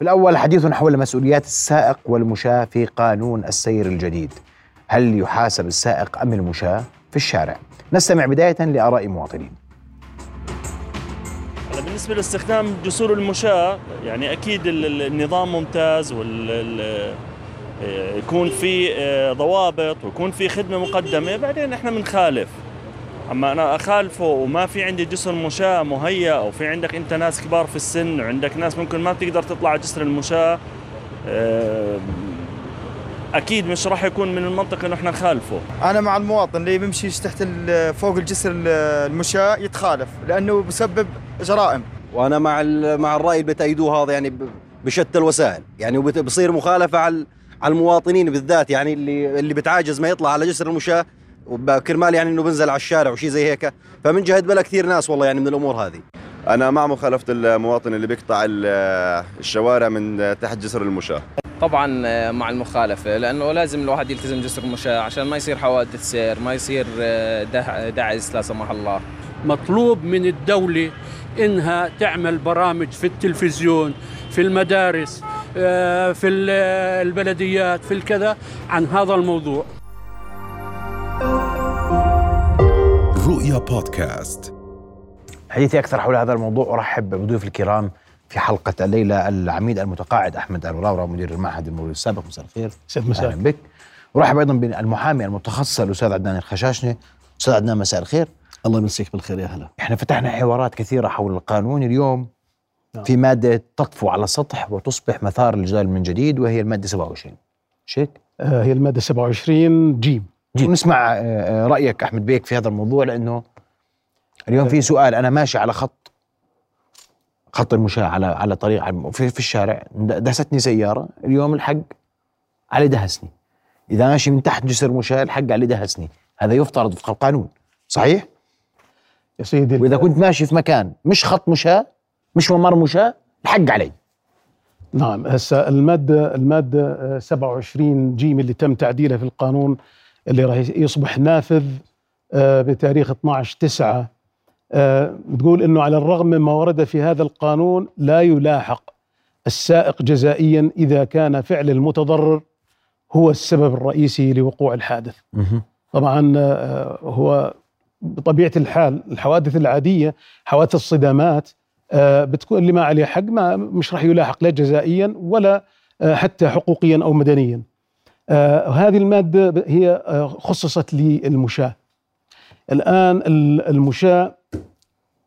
في الأول حديث حول مسؤوليات السائق والمشاة في قانون السير الجديد. هل يحاسب السائق أم المشاة في الشارع؟ نستمع بداية لآراء مواطنين بالنسبة لاستخدام جسور المشاة يعني أكيد النظام ممتاز وال يكون في آه، ضوابط ويكون في خدمة مقدمة بعدين إحنا بنخالف أما أنا أخالفه وما في عندي جسر مشاة مهيأ أو في عندك أنت ناس كبار في السن وعندك ناس ممكن ما بتقدر تطلع جسر المشاة آه، أكيد مش راح يكون من المنطق إنه إحنا نخالفه. أنا مع المواطن اللي بيمشي تحت فوق الجسر المشاة يتخالف لأنه بسبب جرائم. وأنا مع مع الرأي اللي بتأيدوه هذا يعني بشتى الوسائل. يعني بصير مخالفة على على المواطنين بالذات يعني اللي اللي بتعاجز ما يطلع على جسر المشاة وكرمال يعني إنه بنزل على الشارع وشي زي هيك. فمن جهه بلا كثير ناس والله يعني من الأمور هذه. أنا مع مخالفة المواطن اللي بيقطع الشوارع من تحت جسر المشاة. طبعا آه، مع المخالفة لأنه لازم الواحد يلتزم جسر المشاة عشان ما يصير حوادث سير ما يصير آه، دعس لا سمح الله. مطلوب من الدولة إنها تعمل برامج في التلفزيون في المدارس آه، في البلديات في الكذا عن هذا الموضوع. رؤيا بودكاست. حديثي أكثر حول هذا الموضوع أرحب بضيوف الكرام في حلقة الليلة العميد المتقاعد أحمد الوراورة مدير المعهد المروري السابق. مساء الخير. مساء بك. ورحب أيضا بالمحامي المتخصص الأستاذ عدنان الخشاشني. أستاذ عدنان مساء الخير. الله يمسيك بالخير يا هلا. إحنا فتحنا حوارات كثيرة حول القانون اليوم نعم. في مادة تطفو على السطح وتصبح مثار الجدال من جديد وهي المادة 27 شيك؟ آه هي المادة 27 جيم. جيم نسمع آه, آه، رأيك أحمد بيك في هذا الموضوع لأنه اليوم في سؤال أنا ماشي على خط خط المشاة على على طريق في, في الشارع دهستني سيارة اليوم الحق علي دهسني. إذا ماشي من تحت جسر مشاة الحق علي دهسني. هذا يفترض وفق القانون صحيح؟ يا سيدي وإذا كنت ماشي في مكان مش خط مشاة مش ممر مشاة الحق علي. نعم هسه المادة المادة 27 جيم اللي تم تعديلها في القانون اللي راح يصبح نافذ آه، بتاريخ 12 9 آه، بتقول إنه على الرغم مما ورد في هذا القانون لا يلاحق السائق جزائيا إذا كان فعل المتضرر هو السبب الرئيسي لوقوع الحادث. طبعا آه، هو بطبيعة الحال الحوادث العادية حوادث الصدامات آه، بتكون اللي ما عليه حق ما مش راح يلاحق لا جزائيا ولا حتى حقوقيا أو مدنيا. هذه المادة هي خصصت للمشاة. الآن المشاة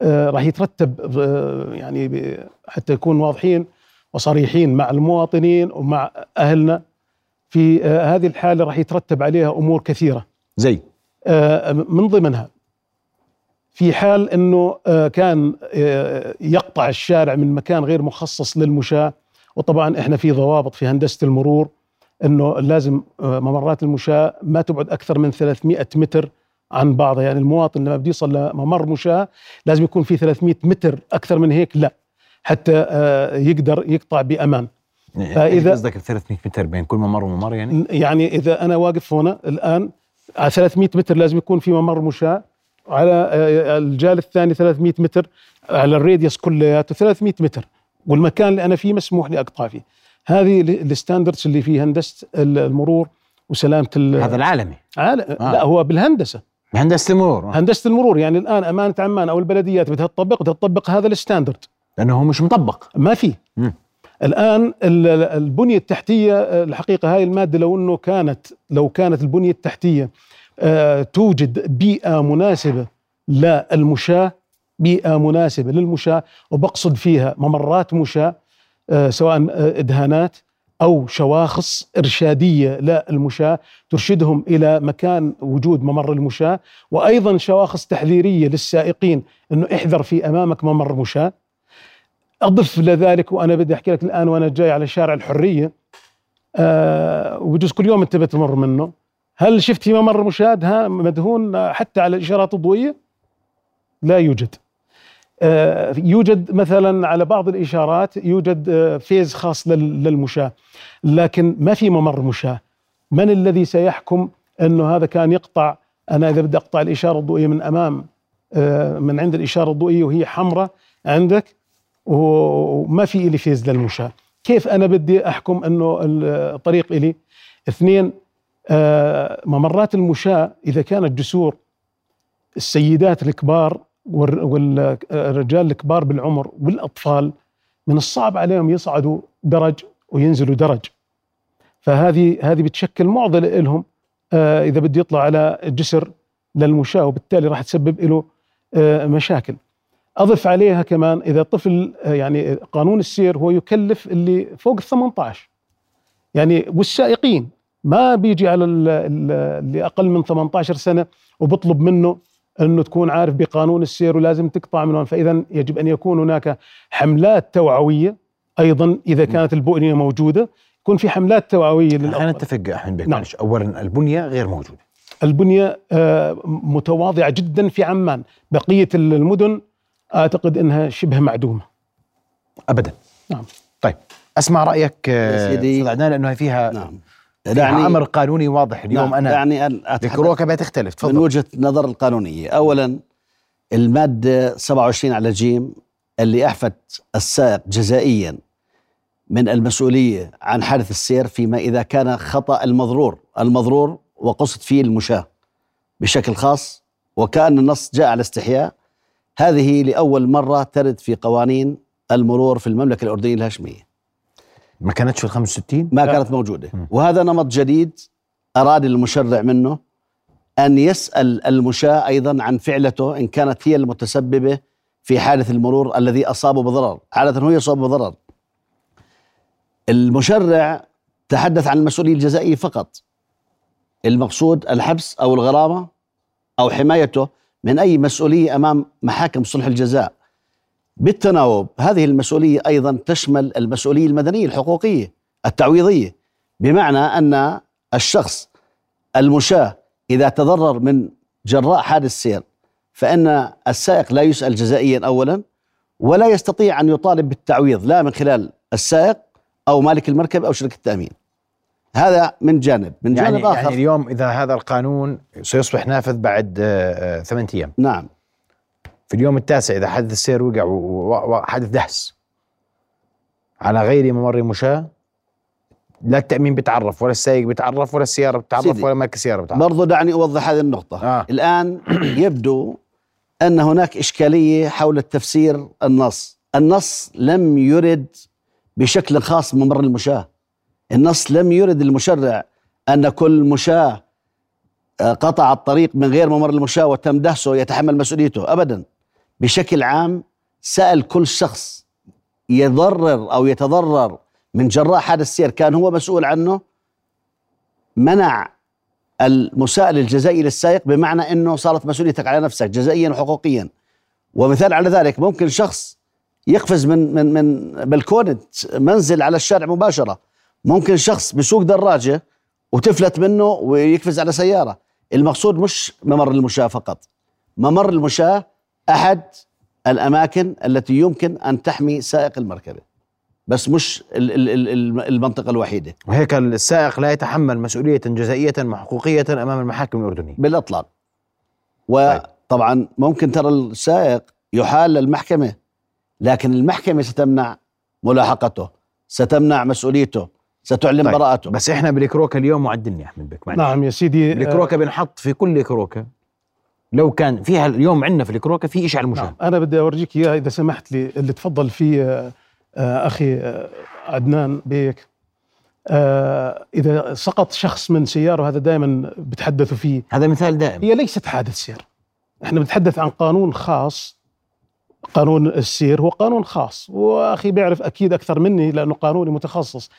آه، راح يترتب آه، يعني حتى يكون واضحين وصريحين مع المواطنين ومع أهلنا. في آه، هذه الحالة راح يترتب عليها أمور كثيرة. زي؟ من ضمنها في حال إنه كان يقطع الشارع من مكان غير مخصص للمشاة وطبعا إحنا في ضوابط في هندسة المرور إنه لازم ممرات المشاة ما تبعد أكثر من 300 متر عن بعضها. يعني المواطن لما بده يوصل لممر مشاة لازم يكون في 300 متر أكثر من هيك لا حتى آه، يقدر يقطع بأمان. يعني فإذا قصدك 300 متر بين كل ممر وممر يعني؟ يعني إذا أنا واقف هنا الآن على 300 متر لازم يكون في ممر مشاة على آه، الجال الثاني 300 متر على ال radius كلياته 300 متر والمكان اللي أنا فيه مسموح لي أقطع فيه. هذه ال standards اللي في هندسة المرور وسلامة هذا العالمي. عالم آه. لا هو بالهندسة. هندسه المرور. هندسة المرور يعني الآن امانه عمان أو البلديات بدها تطبق بدها تطبق هذا ال standard لأنه هو مش مطبق. ما في. الآن البنية التحتية الحقيقة هاي المادة لو إنه كانت لو كانت البنية التحتية آه، توجد بيئة مناسبة للمشاة بيئة مناسبة للمشاة وبقصد فيها ممرات مشاة آه، سواء آه، إدهانات أو شواخص إرشادية للمشاة ترشدهم إلى مكان وجود ممر المشاة وأيضا شواخص تحذيرية للسائقين إنه احذر في أمامك ممر مشاة. أضف لذلك وأنا بدي أحكي لك الآن وأنا جاي على شارع الحرية أه وبجوز كل يوم أنت بتمر منه. هل شفت في ممر مشاة مدهون حتى على الإشارات الضوئية؟ لا يوجد. آه، يوجد مثلا على بعض الإشارات يوجد آه، فيز خاص للمشاة. لكن ما في ممر مشاة. من الذي سيحكم انه هذا كان يقطع؟ أنا إذا بدي أقطع الإشارة الضوئية من أمام آه، من عند الإشارة الضوئية وهي حمراء عندك وما في لي فيز للمشاة. كيف أنا بدي أحكم أنه الطريق إلي؟ اثنين آه، ممرات المشاة إذا كانت جسور السيدات الكبار والرجال الكبار بالعمر والأطفال من الصعب عليهم يصعدوا درج وينزلوا درج. فهذه هذه بتشكل معضلة لهم آه، إذا بده يطلع على جسر للمشاة وبالتالي راح تسبب له آه، مشاكل. أضف عليها كمان إذا الطفل آه، يعني قانون السير هو يكلف اللي فوق ال 18 يعني والسائقين ما بيجي على ال- ال- اللي أقل من 18 سنة وبطلب منه أنه تكون عارف بقانون السير ولازم تقطع من هون فإذا يجب أن يكون هناك حملات توعوية أيضا إذا كانت البؤنيه موجودة. يكون في حملات توعوية خلينا للأطفال نتفق احمد بك نعم. اولا البنية غير موجودة. البنية آه، متواضعة جدا في عمان. بقية المدن أعتقد إنها شبه معدومة. ابدا. نعم. طيب أسمع رأيك آه، يا سيدي. أستاذ عدنان لأنه فيها نعم. فيها دعني أمر قانوني واضح اليوم نعم أنا. دعني أن أتحدث الكروكه بتختلف من تفضل. وجهة نظر القانونية. أولا المادة 27 على جيم اللي أحفت السائق جزائيا من المسؤولية عن حادث السير فيما إذا كان خطأ المضرور. المضرور وقصد فيه المشاة بشكل خاص وكأن النص جاء على استحياء. هذه لأول مرة ترد في قوانين المرور في المملكة الأردنية الهاشمية. ما كانتش في ال 65 ما. كانت موجودة. م. وهذا نمط جديد أراد المشرع منه أن يسأل المشاة أيضا عن فعلته إن كانت هي المتسببة في حادث المرور الذي أصابه بضرر. عادة هو يصاب بضرر. المشرع تحدث عن المسؤولية الجزائية فقط. المقصود الحبس أو الغرامة أو حمايته من أي مسؤولية أمام محاكم صلح الجزاء. بالتناوب. هذه المسؤولية أيضا تشمل المسؤولية المدنية الحقوقية التعويضية. بمعنى أن الشخص المشاة إذا تضرر من جراء حادث سير فإن السائق لا يسأل جزائيا أولا ولا يستطيع أن يطالب بالتعويض لا من خلال السائق أو مالك المركب أو شركة التأمين. هذا من جانب. من جانب يعني آخر. يعني اليوم إذا هذا القانون سيصبح نافذ بعد آه، آه، ثمانية أيام. نعم. في اليوم التاسع إذا حدث السير وقع وحدث دهس. على غير ممر مشاة لا التأمين بيتعرف ولا السائق بيتعرف ولا السيارة بتعرف. ولا مالك السيارة بتعرف. برضو دعني أوضح هذه النقطة. آه. الآن يبدو أن هناك إشكالية حول التفسير النص. النص لم يرد بشكل خاص ممر المشاة النص لم يرد المشرع أن كل مشاة آه، قطع الطريق من غير ممر المشاة وتم دهسه يتحمل مسؤوليته أبدا. بشكل عام سأل كل شخص يضرر أو يتضرر من جراء حادث سير كان هو مسؤول عنه منع المساءلة الجزائي للسائق بمعنى إنه صارت مسؤوليتك على نفسك جزائيا وحقوقيا. ومثال على ذلك ممكن شخص يقفز من من من بلكونه منزل على الشارع مباشرة. ممكن شخص بسوق دراجة وتفلت منه ويقفز على سيارة. المقصود مش ممر المشاة فقط ممر المشاة أحد الأماكن التي يمكن أن تحمي سائق المركبة بس مش ال- ال- ال- المنطقة الوحيدة. وهيك السائق لا يتحمل مسؤولية جزائية وحقوقية أمام المحاكم الأردنية. بالإطلاق. وطبعا ممكن ترى السائق يحال للمحكمة لكن المحكمة ستمنع ملاحقته ستمنع مسؤوليته ستعلن طيب، براءته. بس إحنا بالكروكة اليوم معدلني أحمد بك معلش. نعم يا سيدي آه، الكروكة بنحط في كل كروكة. لو كان فيها اليوم عندنا في الكروكة في شيء على المشاة نعم أنا بدي أورجيك اياه إذا سمحت لي اللي تفضل فيه آه، آه، أخي آه، عدنان بيك. إذا سقط شخص من سياره هذا دائما بتحدثوا فيه. هذا مثال دائم. هي ليست حادث سير. إحنا بنتحدث عن قانون خاص. قانون السير هو قانون خاص. وأخي بيعرف أكيد أكثر مني لأنه قانوني متخصص.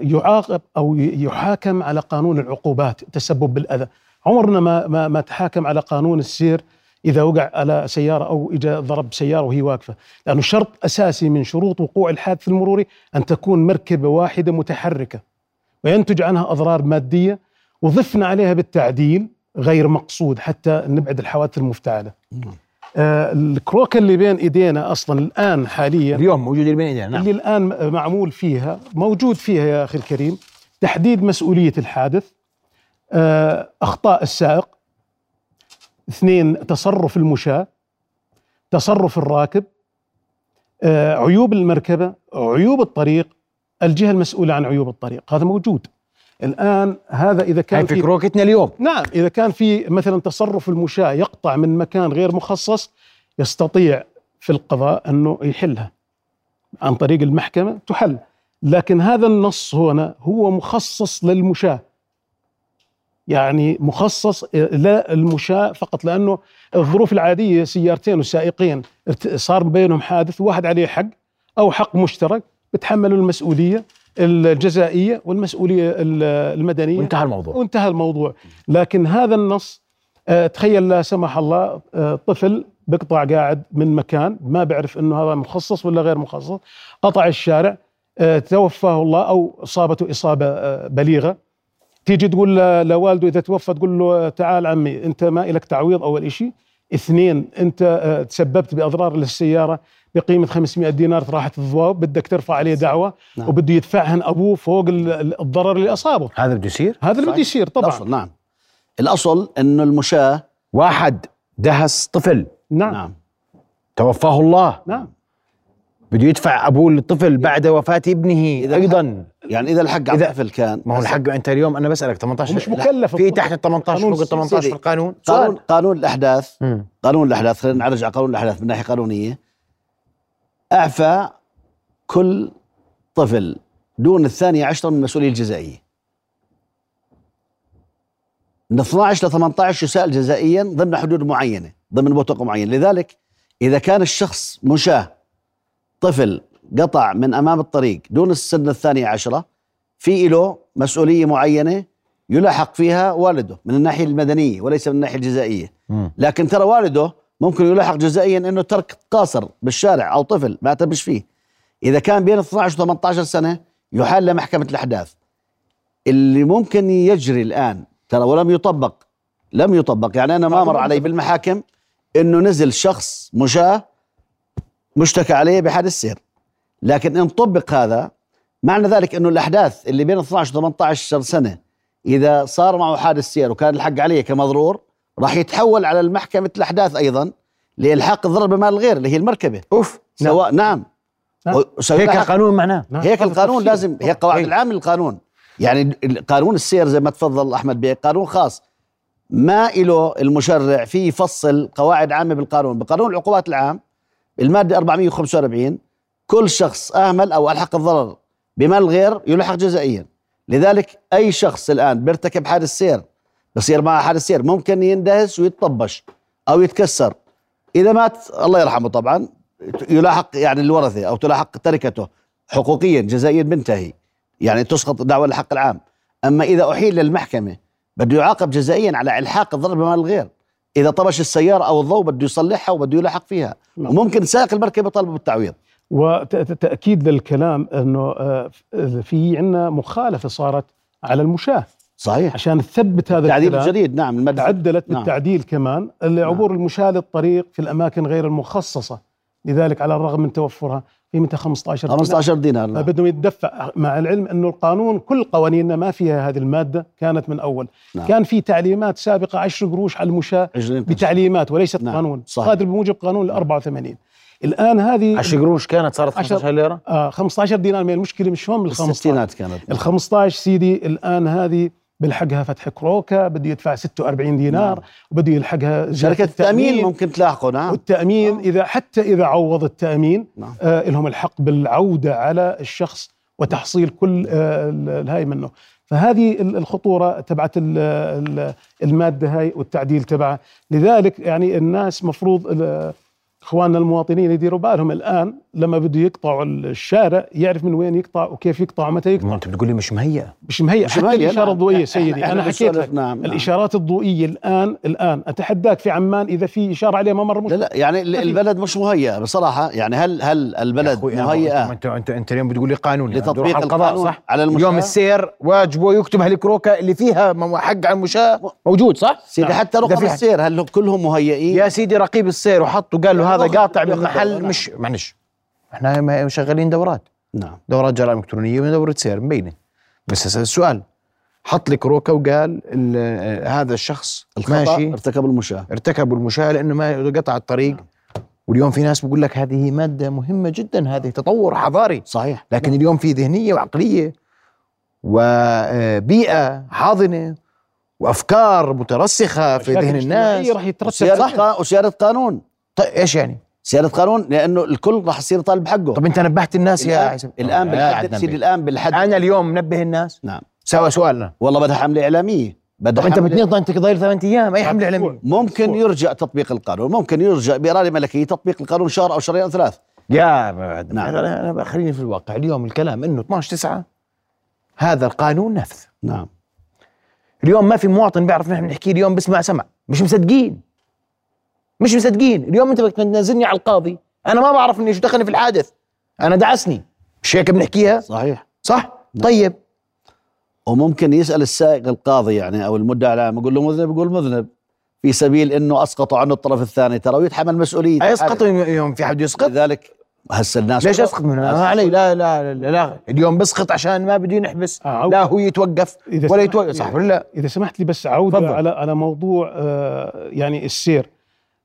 يعاقب أو يحاكم على قانون العقوبات التسبب بالأذى. عمرنا ما ما ما تحاكم على قانون السير إذا وقع على سيارة أو اجى ضرب سيارة وهي واقفة. لأنه شرط أساسي من شروط وقوع الحادث المروري أن تكون مركبة واحدة متحركة وينتج عنها أضرار مادية وضفنا عليها بالتعديل غير مقصود حتى نبعد الحوادث المفتعلة. آه الكروكة اللي بين إيدينا أصلا الآن حاليا اليوم موجود اللي بين إيدينا نعم. اللي الآن معمول فيها موجود فيها يا أخي الكريم تحديد مسؤولية الحادث أخطاء السائق. اثنين تصرف المشاة تصرف الراكب آه عيوب المركبة عيوب الطريق الجهة المسؤولة عن عيوب الطريق. هذا موجود. الآن هذا إذا كان في كروكتنا اليوم. نعم إذا كان في مثلا تصرف المشاة يقطع من مكان غير مخصص يستطيع في القضاء أنه يحلها. عن طريق المحكمة تحل. لكن هذا النص هنا هو مخصص للمشاة. يعني مخصص للمشاة فقط لأنه الظروف العادية سيارتين وسائقين صار بينهم حادث واحد عليه حق أو حق مشترك بتحملوا المسؤولية الجزائية والمسؤولية ال- المدنية. وانتهى الموضوع. وانتهى الموضوع. لكن هذا النص آه، تخيل لا سمح الله آه، طفل بقطع قاعد من مكان ما بيعرف إنه هذا مخصص ولا غير مخصص قطع الشارع آه، توفاه الله أو إصابته إصابة آه، بليغة. تيجي تقول لوالده إذا توفى تقول له تعال عمي أنت ما لك تعويض أول شيء اثنين أنت آه، تسببت بأضرار للسيارة بقيمة 500 دينار راحت الضواب بدك ترفع عليه دعوة نعم. وبده يدفعهن أبوه فوق ال- ال- الضرر اللي أصابه. هذا بده يصير؟ هذا اللي بده يصير طبعا. الأصل نعم. الأصل أنه المشاة واحد دهس طفل. نعم. نعم. توفاه الله. نعم. بده يدفع أبوه للطفل بعد وفاة ابنه إذا أيضا. يعني إذا الحق على الطفل كان ما هو الحق أنت اليوم أنا بسألك 18 ومش مكلف في. تحت ال 18 قانون فوق ال 18 في. القانون. قانون قانون الأحداث. مم. قانون الأحداث خلينا نعرج على قانون الأحداث من ناحية قانونية. أعفى كل طفل دون الثانية عشرة من المسؤولية الجزائية. من 12 ل 18 يسائل جزائيا ضمن حدود معينة ضمن بوتقة معينة لذلك إذا كان الشخص مشاه طفل قطع من أمام الطريق دون السن الثانية عشرة في له مسؤولية معينة يلاحق فيها والده من الناحية المدنية وليس من الناحية الجزائية. مم. لكن ترى والده ممكن يلاحق جزائيا إنه ترك قاصر بالشارع أو طفل ما اعتبرش فيه. إذا كان بين 12 و 18 سنة يحال لمحكمه الأحداث. اللي ممكن يجري الآن ترى ولم يطبق لم يطبق. يعني أنا ما مر علي بالمحاكم إنه نزل شخص مشاه مشتكى عليه بحادث سير لكن إن طبق هذا معنى ذلك إنه الأحداث اللي بين 12 و 18 سنة إذا صار معه حادث سير وكان الحق عليه كمضرور راح يتحول على المحكمة الأحداث أيضا لإلحاق الضرر بمال الغير اللي هي المركبة أوف سواء نعم, نعم. نعم. هيك القانون معناه نعم. هيك القانون. لازم هي قواعد هيك. العام للقانون يعني قانون السير زي ما تفضل أحمد بيه قانون خاص ما له المشرع فيه يفصل قواعد عامة بالقانون بقانون العقوبات العام المادة 445 كل شخص أهمل أو ألحق الضرر بمال الغير يلحق جزائيا لذلك أي شخص الآن بيرتكب حادث سير بصير معه حادث سير ممكن يندهس ويتطبش أو يتكسر. إذا مات الله يرحمه طبعا يلاحق يعني الورثة أو تلاحق تركته حقوقيا جزائيا بنتهي يعني تسقط دعوة الحق العام. أما إذا أحيل للمحكمة بده يعاقب جزائيا على إلحاق الضرر بمال الغير. إذا طبش السيارة أو الضوء بده يصلحها وبده يلحق فيها. وممكن سائق المركبة يطالبه بالتعويض. وتأكيد للكلام أنه آه، في عندنا مخالفة صارت على المشاة. صحيح. عشان تثبت هذا التعديل الجديد نعم المادة تعدلت نعم. بالتعديل كمان لعبور المشاة للطريق في الأماكن غير المخصصة. لذلك على الرغم من توفرها. قيمتها 15 دينار. 15 دينار نعم. فبدهم يتدفع مع العلم انه القانون كل قوانيننا ما فيها هذه المادة كانت من أول. نعم. كان في تعليمات سابقة 10 قروش على المشاة 20 بتعليمات وليست نعم، قانون. صحيح. صادر بموجب قانون ال 84 الآن هذه 10 قروش كانت صارت 15 ليرة؟ آه 15 دينار. من المشكلة؟ مش هون بال 15 الستينات كانت. ال 15 سيدي الآن هذه بيلحقها فتح كروكا بده يدفع 46 دينار نعم. وبده يلحقها شركة التأمين ممكن تلاحقه نعم. والتأمين إذا حتى إذا عوض التأمين نعم. آه لهم الحق بالعودة على الشخص وتحصيل كل آه ال- الهاي منه. فهذه ال- الخطورة تبعت ال- ال- المادة هاي والتعديل تبعها. لذلك يعني الناس مفروض إخواننا المواطنين يديروا بالهم الآن لما بده يقطعوا الشارع يعرف من وين يقطع وكيف يقطع ومتى يقطع. ما انت بتقول لي مش مهيئه مش مهيئ مش حتى مهيئ، الإشارة. الضوئية سيدي أنا حكيت لك نعم، نعم. الإشارات الضوئية الآن الآن أتحداك في عمان إذا في إشارة عليه ممر مش لا لا يعني ما. البلد مش مهيئة بصراحة. يعني هل هل البلد مهيئة انت انت انت اليوم بتقول لي قانون يعني لتطبيق القضاء صح؟ على المشاة؟ اليوم السير واجبه يكتب هالكروكة اللي فيها حق على المشاة. موجود صح؟ سيدي نعم. حتى رقم السير هل هم كلهم مهيئين؟ يا سيدي رقيب السير وحط وقال له هذا قاطع من محل دورة، مش معلش. إحنا شغالين دورات. نعم. دورات جرائم إلكترونية ودوره سير مبينة. بس هسه السؤال حط لي كروكه وقال ال- هذا الشخص ماشي؟ ارتكب المشاة. ارتكبوا المشاة لأنه ما قطع الطريق. واليوم في ناس بقول لك هذه مادة مهمة جدا هذه تطور حضاري. صحيح. لكن اليوم في ذهنية وعقلية وبيئة حاضنة وأفكار مترسخة في ذهن الناس. راح. قا... وسيادة قانون. طيب إيش يعني؟ سيادة قانون لأنه الكل راح يصير طالب حقه. طب أنت نبهت الناس يا الآن, عيسى؟ الآن يا بالحد. الآن بالحد أنا اليوم منبه الناس. نعم. سوى سؤالنا والله بدها حملة إعلامية. بدها طب أنت بتنظر أنت ضايل ثلاث أيام أي حملة إعلامية؟ ممكن يرجع تطبيق القانون. ممكن يرجع بإرادة ملكية تطبيق القانون شهر أو شهرين أو ثلاث. يا نعم. نعم. أنا خليني في الواقع. اليوم الكلام إنه 12 9 هذا القانون نفذ. نعم. اليوم ما في مواطن بيعرف نحن نحكي اليوم بسمع سمع. مش مصدقين. مش مصدقين. اليوم انت بدك تنزلني على القاضي. أنا ما بعرف اني شو دخلني في الحادث. أنا دعسني. مش هيك بنحكيها؟ صحيح. صح؟ طيب. وممكن يسأل السائق القاضي يعني أو المدعي العام يقول له مذنب يقول مذنب. في سبيل أنه أسقطوا عنه الطرف الثاني. ترى ويتحمل مسؤولية. يسقط؟ يوم في حد يسقط؟ لذلك هسه الناس ليش اسقط منه؟ ما علي. لا لا لا, لا. اليوم بسقط عشان ما بدي نحبس آه، لا هو يتوقف ولا يتوقف. صح ولا لا؟ إذا سمحت لي بس عوده تفضل. على على موضوع آه، يعني السير.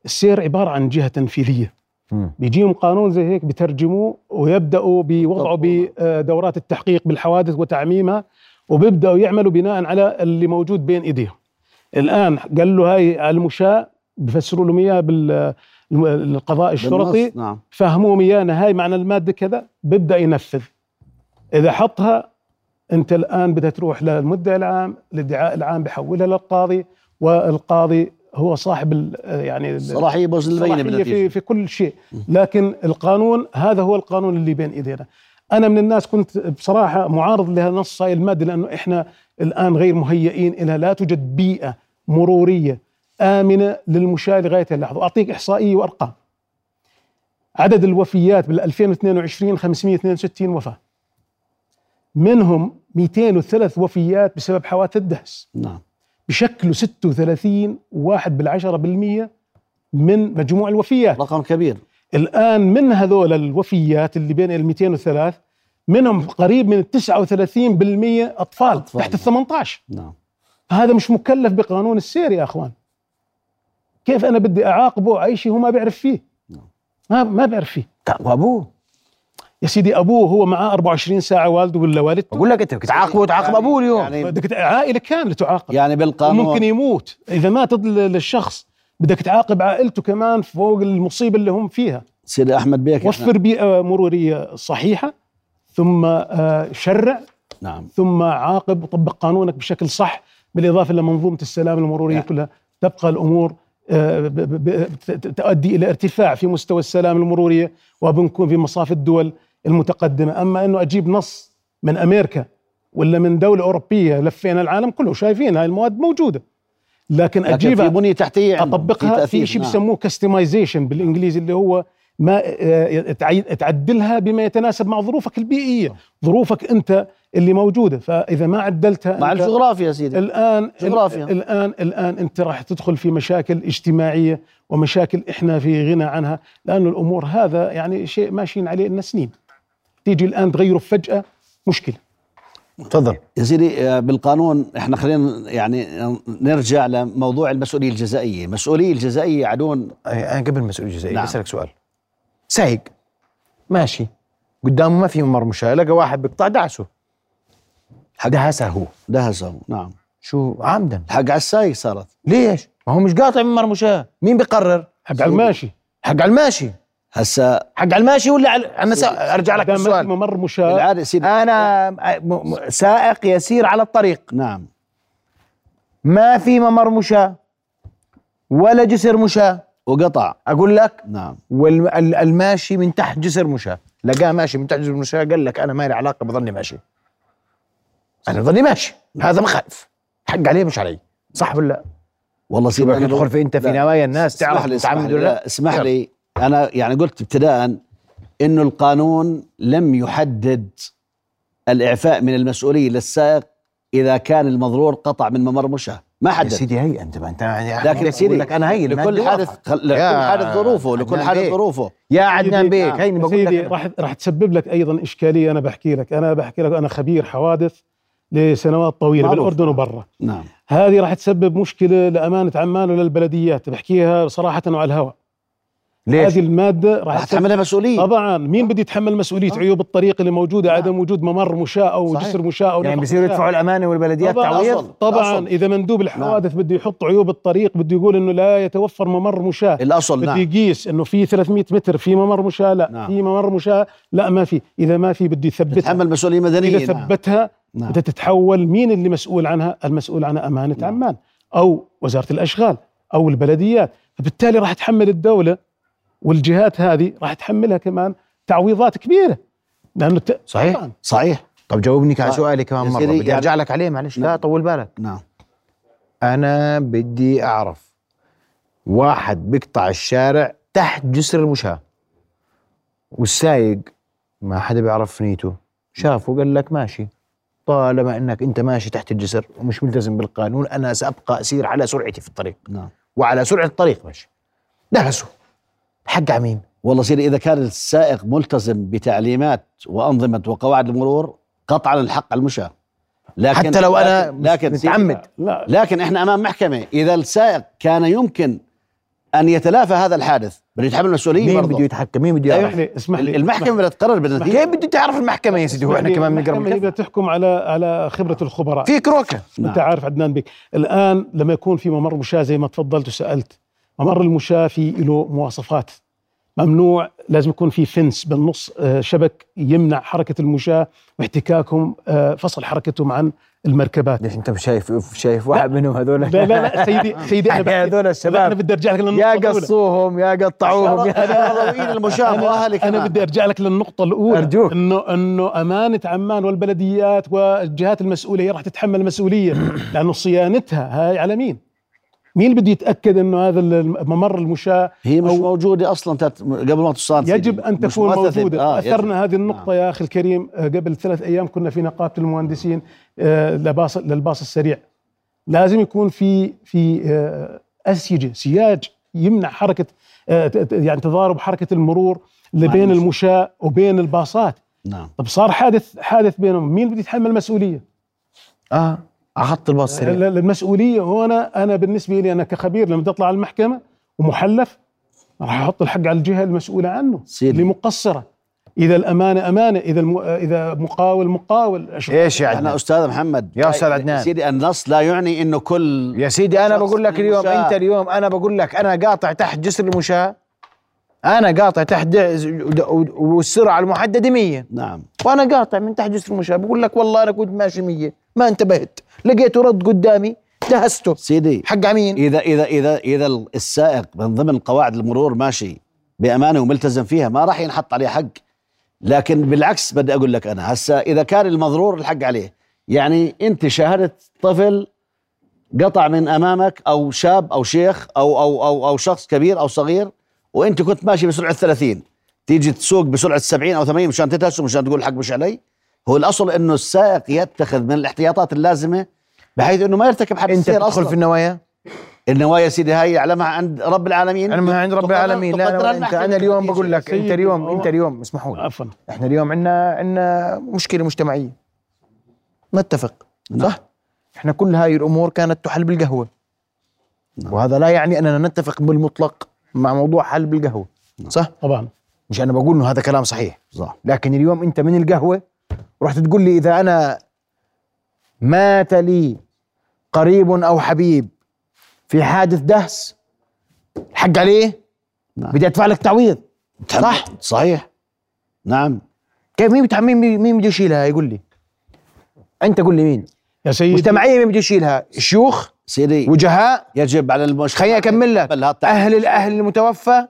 السير عبارة عن جهة تنفيذية. بيجيهم قانون زي هيك بترجموه ويبدأوا بوضعه بدورات التحقيق بالحوادث وتعميمها وبيبدأوا يعملوا بناء على اللي موجود بين إيديهم. الآن قال له هاي المشاة بفسروا لهم اياها بالقضاء الشرطي نعم. فهموهم ايانا هاي معنى المادة كذا بيبدأ ينفذ. إذا حطها أنت الآن بدها تروح للمدعي العام الادعاء العام بحولها للقاضي والقاضي هو صاحب ال- يعني صلاحية صلاحية بالنتيجة في في كل شيء. لكن القانون هذا هو القانون اللي بين إيدينا. أنا من الناس كنت بصراحة معارض لنص هاي المادة لأنه إحنا الآن غير مهيئين لها لا توجد بيئة مرورية آمنة للمشاة لغايه اللحظة. وأعطيك إحصائية وأرقام. عدد الوفيات بال 2022 562 وفاة. منهم 203 وفيات بسبب حوادث الدهس. نعم. بشكلوا 36 واحد بالعشرة بالمية من مجموع الوفيات. رقم كبير. الآن من هذول الوفيات اللي بين ال 203 منهم قريب من ال 39 بالمية أطفال, أطفال. تحت ال 18 نعم. هذا مش مكلف بقانون السير يا أخوان. كيف أنا بدي أعاقبه على شيء هو ما بيعرف فيه؟ ما ما بيعرف فيه. وابوه يا سيدي أبوه هو معاه 24 ساعة والده ولا والدته؟ بقول لك أنت بدك تعاقبه وتعاقب أبوه اليوم. يعني بدك عائلة كاملة تعاقب. يعني بالقانون. وممكن يموت. إذا مات ال- الشخص بدك تعاقب عائلته كمان فوق المصيبة اللي هم فيها. سيدي أحمد بيك وفر بيئة مرورية صحيحة ثم آه، شرع نعم. ثم عاقب وطبق قانونك بشكل صح بالإضافة لمنظومه السلام المرورية يعني. كلها. تبقى الأمور آه، تؤدي إلى ارتفاع في مستوى السلام المرورية وبنكون في مصاف الدول. المتقدمة. أما إنه أجيب نص من أمريكا ولا من دولة أوروبية لفينا العالم كله شايفين هاي المواد موجودة. لكن لكن أجيبها في بنية تحتية أطبقها في تأثير، شيء نعم. بسموه كستمايزيشن بالإنجليزي اللي هو ما آه، تعدلها بما يتناسب مع ظروفك البيئية ظروفك أنت اللي موجودة. فإذا ما عدلتها مع الجغرافيا يا سيدي. الآن جغرافيا. الآن الآن أنت راح تدخل في مشاكل اجتماعية ومشاكل إحنا في غنى عنها لأنه الأمور هذا يعني شيء ماشيين عليه لنا سنين. تيجي الآن تغيره فجأة مشكلة. تفضل. يا سيدي آه، بالقانون إحنا خلينا يعني نرجع لموضوع المسؤولية الجزائية، المسؤوليه الجزائية عدون. أنا قبل مسؤول جزائي نعم. بسالك سؤال. سايق. ماشي. قدامه ما في ممر مشاة لقى واحد بيقطع دعسه. دهسه هو. دهسه نعم. شو عمدا الحق على السايق صارت. ليش؟ ما هو مش قاطع ممر مشاة مين بيقرر؟ حق على الماشي. حق على الماشي. هسا حق على الماشي ولا على أنا سا... أرجع لك دام ما في السؤال ممر مشاة سيدي أنا م- م- سائق يسير على الطريق. نعم. ما في ممر مشاة ولا جسر مشاة وقطع. أقول لك نعم. والماشي من تحت جسر مشاة لقاه ماشي من تحت جسر مشاة قال لك أنا ما لي علاقة بضلني ماشي. أنا بضلني ماشي. هذا مخالف حق عليه مش علي. صح ولا لا؟ والله سيدي أنا تدخل في أنت في لا. نوايا الناس؟ اسمح تعرف اسمح لي ولا لا، لا اسمح. لي. أنا يعني قلت ابتداء إنه القانون لم يحدد الإعفاء من المسؤوليه للسائق إذا كان المضرور قطع من ممر مشاة. ما يا حدد سيدي هي أنت ما أنت لكن يا سيدي لك أنا هي لكل حادث لكل يا حادث ظروفه لكل حادث. ظروفه. يا عدنان بيك. هيني يا بقول سيدي لك راح راح تسبب لك أيضا إشكالية أنا بحكي لك. أنا بحكي لك أنا خبير حوادث لسنوات طويلة معروف. بالأردن وبرا. نعم. هذه راح تسبب مشكلة لأمانة عمان وللبلديات. بحكيها صراحة وعلى الهواء. ليش؟ هذه المادة راح تحملها مسؤوليه طبعا. مين بده يتحمل مسؤولية عيوب الطريق اللي موجودة؟ عدم وجود ممر مشاة أو صحيح. جسر مشاة أو يعني بصيروا. يدفعوا الأمانة والبلديات طبعا. تعويض؟ طبعا. الأصل. إذا مندوب الحوادث بده يحط عيوب الطريق بده يقول إنه لا يتوفر ممر مشاة الأصل بده نعم. يقيس إنه في 300 متر في ممر مشاة لا. نعم. في ممر مشاة لا ما في. إذا ما في بده يثبتها. تحمل مسؤوليه مدنيه إذا نعم. ثبتها نعم. بدها تتحول مين اللي مسؤول عنها؟ المسؤول عنها أمانة نعم. عمان أو وزارة الأشغال أو البلديات. فبالتالي راح تحمل الدولة. والجهات هذه راح تحملها كمان تعويضات كبيرة. لأنه ت... صحيح طبعاً. صحيح. طب جاوبني على. سؤالي كمان مرة. بدي يعني- أرجع لك عليه معلش. لا نعم. طول بالك. نعم. أنا بدي أعرف. واحد بيقطع الشارع تحت جسر المشاة. والسايق ما حدا بيعرف نيته. شافه قال لك ماشي. طالما إنك أنت ماشي تحت الجسر ومش ملتزم بالقانون أنا سأبقى أسير على سرعتي في الطريق. نعم. وعلى سرعة الطريق ماشي. دهسه. حق على مين؟ والله سيدي إذا كان السائق ملتزم بتعليمات وأنظمة وقواعد المرور قطعا الحق على المشاة. لكن حتى لو أنا لكن, متعمد. لا. لكن إحنا أمام محكمة. إذا السائق كان يمكن أن يتلافى هذا الحادث بده يتحمل المسؤولية مين بده يتحكم؟ مين بده يعرف؟ لي اسمح لي. المحكمة بدها تقرر بالنتيجه كيف بده تعرف المحكمة يا سيدي؟ هو إحنا كمان بنقرب المحكمة. بدها تحكم على على خبرة الخبراء. في كروكة. نعم. انت عارف عدنان بك الآن لما يكون في ممر مشاة زي ما تفضلت وسألت ممر المشاة في له مواصفات ممنوع لازم يكون في فنس بالنص آه، شبك يمنع حركة المشاة واحتكاكهم آه، فصل حركتهم عن المركبات ليش أنت مش شايف شايف واحد منهم هذول لا لا لا سيدي سيدي أنا هذول الشباب أنا بدي أرجع لك للنقطة يا الأولى. قصوهم يا قطعوهم يا روين المشاة واهلي أنا. بدي أرجع لك للنقطة الأولى أرجوك. انه إنه أمانة عمان والبلديات والجهات المسؤوله هي راح تتحمل مسؤولية لأنه صيانتها هاي على مين؟ مين بده يتأكد إنه هذا الممر المشاة هي مش موجودة أصلا تت- قبل ما تصان سيدي. يجب أن تكون. موجودة آه، آه يجب. أثرنا هذه النقطة يا أخي الكريم آه، قبل ثلاث أيام كنا في نقابة المهندسين آه، لباص للباص السريع لازم يكون في في آه، أسيجة سياج يمنع حركة آه، يعني تضارب حركة المرور اللي بين المشاة. المشاة وبين الباصات نعم طب صار حادث حادث بينهم مين بده يتحمل المسؤولية آه على خط الباص المسؤولية هنا أنا بالنسبة لي أنا كخبير لما تطلع على المحكمة ومحلف راح أحط الحق على الجهة المسؤولة عنه سيدي. اللي مقصره إذا الأمانة أمانة إذا الم... إذا مقاول مقاول. أشوف- إيش يعني؟ أنا أستاذ محمد. يا أستاذ عدنان. سيدي النص لا يعني إنه كل يا سيدي أنا بقول لك اليوم المشاة. أنت اليوم أنا بقول لك أنا قاطع تحت جسر المشاة أنا قاطع تحت والسرعة المحددة 100 نعم. وأنا قاطع من تحت جسر المشاة بقول لك والله أنا كنت ماشي 100 ما انتبهت. لقيته رد قدامي دهسته. سيدي حق على مين؟ اذا اذا اذا إذا السائق من ضمن قواعد المرور ماشي بأمانة وملتزم فيها ما راح ينحط عليه حق. لكن بالعكس بدي أقول لك أنا هسا إذا كان المضرور الحق عليه يعني أنت شاهدت طفل قطع من أمامك أو شاب أو شيخ أو أو أو أو شخص كبير أو صغير وانت كنت ماشي بسرعة 30 تيجي تسوق بسرعة 70 أو 80 مشان تدهس ومشان تقول الحق مش علي. هو الأصل إنه السائق يتخذ من الاحتياطات اللازمة بحيث إنه ما يرتكب حادث أنت أصلا. في النوايا؟ النوايا سيدي هاي يعلمها عند رب العالمين. أنا ما عند رب العالمين. لا أنا انت أنا اليوم. بقول لك أنت اليوم أنت اليوم اسمحوا لي. عفوا. إحنا اليوم عندنا عندنا مشكلة مجتمعية. نتفق نعم. صح؟ إحنا كل هاي الأمور كانت تحل بالقهوة. وهذا لا يعني أننا نتفق بالمطلق. مع موضوع حل بالقهوة. صح؟ طبعا. مش أنا بقول إنه هذا كلام صحيح. صح. لكن اليوم أنت من القهوة رحت تقول لي إذا أنا مات لي قريب أو حبيب في حادث دهس الحق عليه؟ نعم. بدي أدفع لك تعويض. صح؟ صحيح. نعم. كيف مين بتح... مين مين بده يشيلها؟ يقول لي. أنت قول لي مين؟ يا سيدي. مجتمعيه مين بده يشيلها؟ الشيوخ؟ سيدي وجهاء؟ يجب على المجتمع خليني أكمل لك. أهل الاهل المتوفى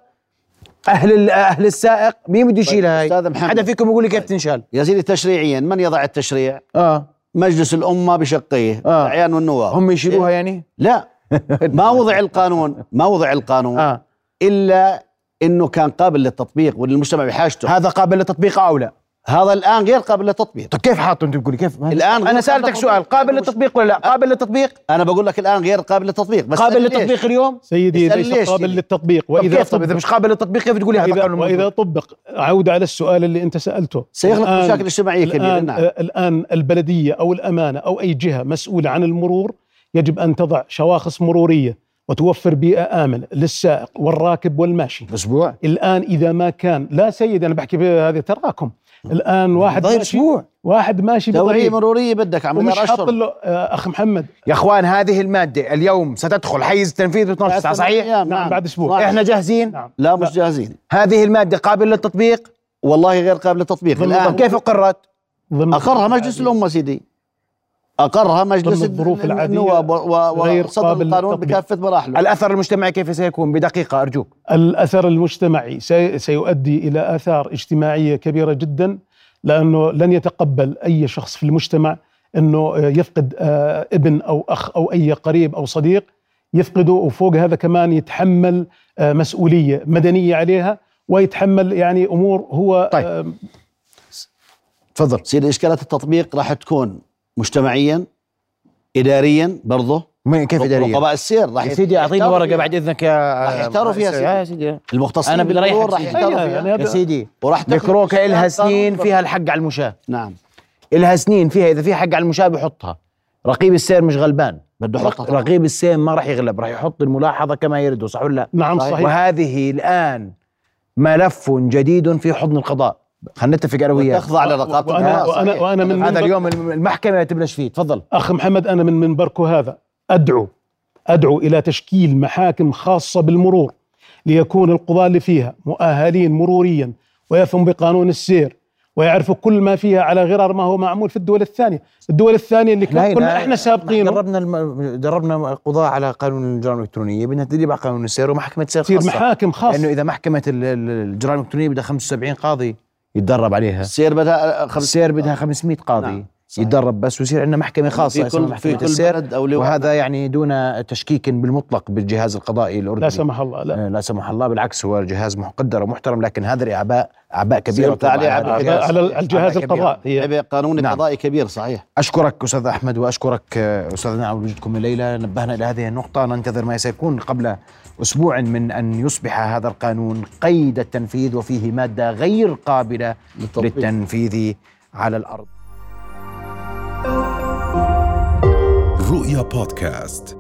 أهل أهل السائق مين بده يشيلها هاي؟ أستاذ محمد. حدا فيكم يقول لي كيف تنشال؟ يا سيدي تشريعيا من يضع التشريع؟ آه. مجلس الأمة بشقيه آه. الأعيان والنواب. هم يشيلوها يعني؟ لا. ما وضع القانون ما وضع القانون آه. إلا إنه كان قابل للتطبيق والمجتمع بحاجته. هذا قابل للتطبيق أو لا؟ هذا الآن غير قابل للتطبيق. طيب كيف حاطه أنت بتقولي؟ كيف؟ الآن أنا سالتك قابل سؤال للتطبيق. قابل للتطبيق ولا لا؟ قابل للتطبيق؟ أنا بقول لك الآن غير قابل للتطبيق بس قابل أنا؟ للتطبيق اليوم؟ سيدي ليس ليش؟ قابل سيدي؟ للتطبيق طب وإذا كيف؟ طب إذا مش قابل للتطبيق كيف تقولي هذا قانون موجود؟ طبق عودة على السؤال اللي أنت سألته. سيخلق الآن- مشاكل اجتماعية كبيرة الآن, نعم. آه، الآن البلدية أو الأمانة أو أي جهة مسؤولة عن المرور يجب أن تضع شواخص مرورية وتوفر بيئة آمنة للسائق والراكب والماشي. أسبوع؟ الآن إذا ما كان لا سيدي أنا بحكي بهذه تراكم. الآن واحد ماشي أسبوع واحد ماشي دوريه بطريق. مروريه بدك عم ومش حاط له آه، أخ محمد. يا أخوان هذه المادة اليوم ستدخل حيز التنفيذ ب 12 ساعه صحيح؟ نعم، بعد أسبوع. إحنا جاهزين؟ نعم. لا مش جاهزين. هذه المادة قابلة للتطبيق؟ والله غير قابل للتطبيق. الآن كيف اقرت أقرها مجلس الأمة سيدي. أقرها مجلس الظروف غير وصدر القانون. بكافة مراحله الأثر المجتمعي كيف سيكون بدقيقة أرجوك الأثر المجتمعي سي- سيؤدي إلى آثار اجتماعية كبيرة جدا لأنه لن يتقبل أي شخص في المجتمع إنه يفقد آه، ابن أو أخ أو أي قريب أو صديق يفقده وفوق هذا كمان يتحمل آه، مسؤولية مدنية عليها ويتحمل يعني أمور هو طيب. آه، تفضل سيدي إشكالات التطبيق راح تكون مجتمعيا اداريا برضه كيف اداريا؟ رقباء السير راح يا سيدي أعطيني ورقة. بعد إذنك يا راح يحتاروا فيها سيدي. يا سيدي. المختصين أنا بدي بالمرور راح. يحتاروا أيوة، فيها. يا سيدي وراح ميكروكا قانون سنين. فيها الحق على المشاة. نعم. إلها سنين فيها إذا في حق على المشاة بحطها. رقيب السير مش غلبان. بده طبعاً. رقيب السير ما راح يغلب راح يحط الملاحظة كما يريد صح ولا لا؟ نعم صحيح. وهذه الآن ملف جديد في حضن القضاء. خلينا نتفق أنا وياك. تخضع لرقابه وأنا- وأنا. وأنا من هذا اليوم المحكمة تبلش فيه. تفضل. أخ محمد أنا من منبركم هذا. ادعو أدعو إلى تشكيل محاكم خاصة بالمرور ليكون القضاة اللي فيها مؤهلين مروريا ويفهم بقانون السير ويعرفوا كل ما فيها على غرار ما هو معمول في الدول الثانية. الدول الثانية اللي كنا إحنا سابقينه. دربنا الم... دربنا القضاء على قانون الجرائم الإلكترونية بدنا تدريب على قانون السير ومحكمة سير تصير خاصة. محاكم إذا محكمة ال- ال- الجرائم الإلكترونية بدها 75 قاضي. يتدرب عليها. السير بدها خمس السير بدها 500 قاضي. نعم، صحيح. يتدرب بس ويصير عندنا محكمة خاصة في كل في محكمة كل السير. بلد لواء. وهذا يعني دون تشكيك بالمطلق بالجهاز القضائي الأردني. لا سمح الله لا. آه، لا سمح الله بالعكس هو جهاز مقدر ومحترم لكن هذا الأعباء أعباء كبيرة سيرت عليه طبعاً. عبء على. على الجهاز عبء قانوني نعم. قضائي كبير صحيح. أشكرك أستاذ أحمد وأشكرك آه، أستاذنا على وجودكم الليلة نبهنا إلى هذه النقطة. ننتظر ما سيكون قبل أسبوع من أن يصبح هذا القانون قيد التنفيذ وفيه مادة غير قابلة للتطبيق. للتنفيذ على الأرض رؤيا بودكاست